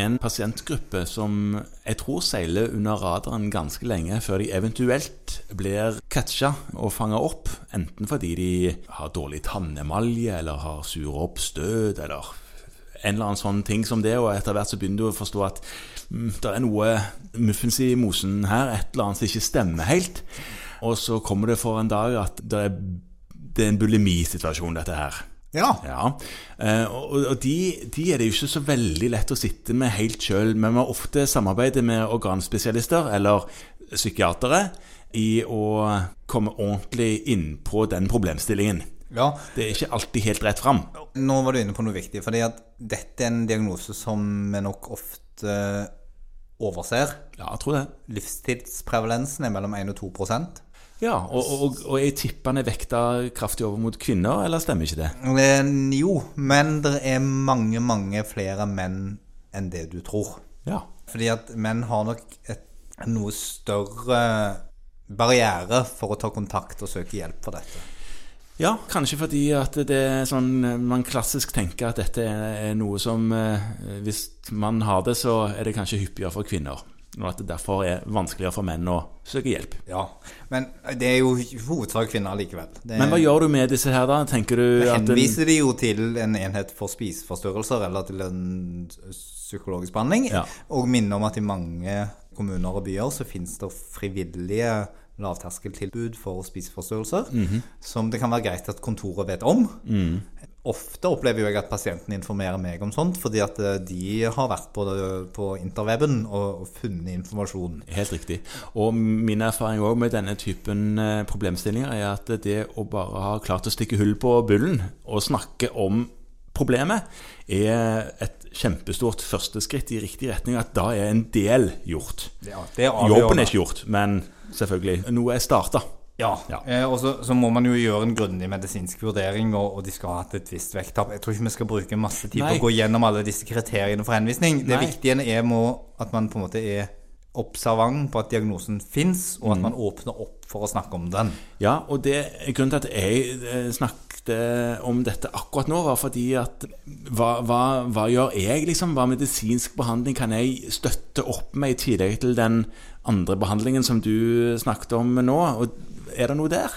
en pasientgruppe som jeg tror seiler under radaren ganske lenge før de eventuelt blir catcha og fanga opp, enten fordi de har dårlig tannemalje eller har sure oppstøt eller en eller annen sånn ting som det, og etter hvert så begynner du å forstå at mm, det er noe muffens i mosen her, et eller annet som ikke stemmer helt. Og så kommer det for en dag at det er, det er en bulimisituasjon, dette her. Ja. Ja, eh, og, de, de er det jo ikke så veldig lett å sitte med helt sjøl, men vi har ofte samarbeidet med organspesialister eller psykiatere i å komme ordentlig inn på den problemstillingen. ja. Det er ikke alltid helt rett fram. Nå var du inne på noe viktig, fordi at dette er en diagnose som vi nok ofte overser. Ja, jeg tror det. Livstidsprevalensen er mellom 1 og 2 Ja, og, og, og er tippene vekta kraftig over mot kvinner, eller stemmer ikke det? Eh, Jo, men det er mange, mange flere menn enn det du tror. Ja. Fordi at menn har nok et noe større barriere for å ta kontakt og søke hjelp for dette. Ja, kanskje fordi at det er sånn man klassisk tenker at dette er noe som eh, Hvis man har det, så er det kanskje hyppigere for kvinner. Og at det derfor er vanskeligere for menn å søke hjelp. Ja, Men det er jo hovedsak kvinner likevel. Det, Men hva gjør du med disse her, da? Tenker du at henviser de jo til en enhet for spiseforstyrrelser eller til en psykologisk behandling. Ja. Og minner om at i mange kommuner og byer så finnes det frivillige lavterskeltilbud for spiseforstyrrelser. Mhm. Som det kan være greit at kontoret vet om. Ofte opplever jeg at pasienten informerer meg om sånt, fordi at eh, de har vært på, på interweben og, og funnet informasjon. Helt riktig. Og min erfaring også med denne typen eh, problemstillinger er at det å bare ha klart å stikke hull på bullen og snakke om problemet, er et kjempestort første skritt i riktig retning. At da er en del gjort. Ja, det er. Jobben er ikke gjort, men selvfølgelig noe er starta. Ja, Ja. Eh, og så, så må man jo gjøre en grundig medisinsk vurdering, og, og de skal ha hatt et visst vekttap. Jeg tror ikke vi skal bruke masse tid på å gå gjennom alle disse kriteriene for henvisning. Det Nei. viktige er må, at man på en måte er observant på at diagnosen fins, og at Mm. man åpner opp for å snakke om den. Ja, og det, er grunnen til at jeg eh, snakket om dette akkurat nå, var fordi at hva, hva, hva gjør jeg, liksom? Hva medisinsk behandling kan jeg støtte opp med i tillegg til den andre behandlingen som du snakket om nå? Og er det noe der?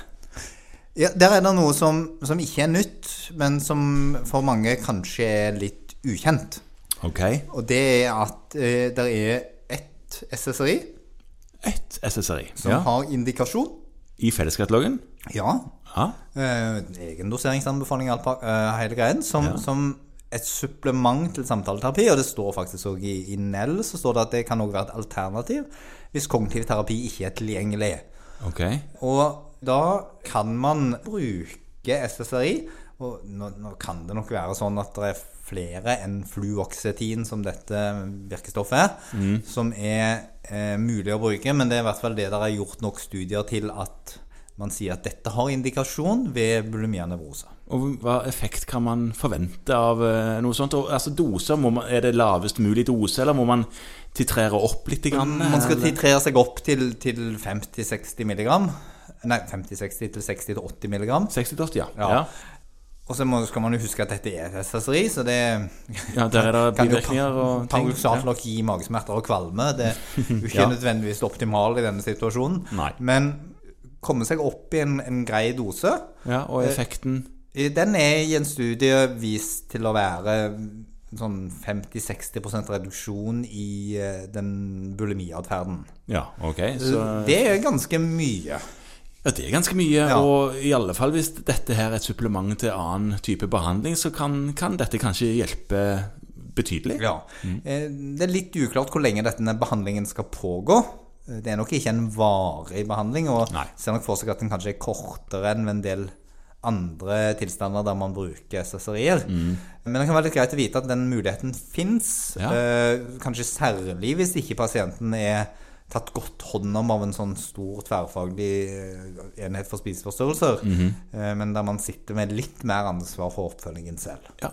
Ja, Der er det noe som, som ikke er nytt, men som for mange kanskje er litt ukjent. Ok. Og det er at eh, det er ett SSRI Ett SSRI. som Ja. har indikasjon. I felleskatalogen? Ja, Ja. Eh, egen doseringsanbefaling, alt eh, hele greien, som, Ja. som et supplement til samtaleterapi. Og det står faktisk også i, i NEL så står det at det kan også være et alternativ hvis kognitiv terapi ikke er tilgjengelig. Ok. Og da kan man bruke SSRI. Og nå, nå kan det nok være sånn at det er flere enn fluoksetin, som dette virkestoffet er, som er eh, mulig å bruke. Men det er i hvert fall det der er gjort nok studier til at man sier at dette har indikasjon ved bulimia nevrosa. Og hva effekt kan man forvente av eh, noe sånt? Og, altså doser, man, Er det lavest mulig dose, eller må man titrere opp litt? Grann, Man skal eller? titrere seg opp til, til 50-60 milligram. Nei, 50-60 til 60-80 milligram. 60-80, ja. Ja. ja. Og så må, skal man jo huske at dette er SSRI, så det Ja, der er det bivirkninger og ting. paradoksalt nok gi magesmerter og kvalme. Det er jo ikke Ja. nødvendigvis det optimale i denne situasjonen. Nei. Men komme seg opp i en, en grei dose Ja, og effekten eh, Den er i en studie vist til å være sånn 50-60% reduksjon i eh, den bulimiatferden. Ja, ok. Så Det er ganske mye. ja, det er ganske mye. Ja. Og i alle fall hvis dette her er et supplement til annen type behandling, så kan, kan dette kanskje hjelpe betydelig. Ja. Mm. Det er litt uklart hvor lenge denne behandlingen skal pågå. Eh, Det er nok ikke en varig behandling, og Nei. ser nok for seg at den kanskje er kortere enn en del andre tilstander der man bruker SSRI-er. Men det kan være litt greit å vite at den muligheten fins. Ja. Kanskje særlig hvis ikke pasienten er tatt godt hånd om av en sånn stor tverrfaglig eh, enhet for spiseforstyrrelser, eh, men der man sitter med litt mer ansvar for oppfølgingen selv. Ja,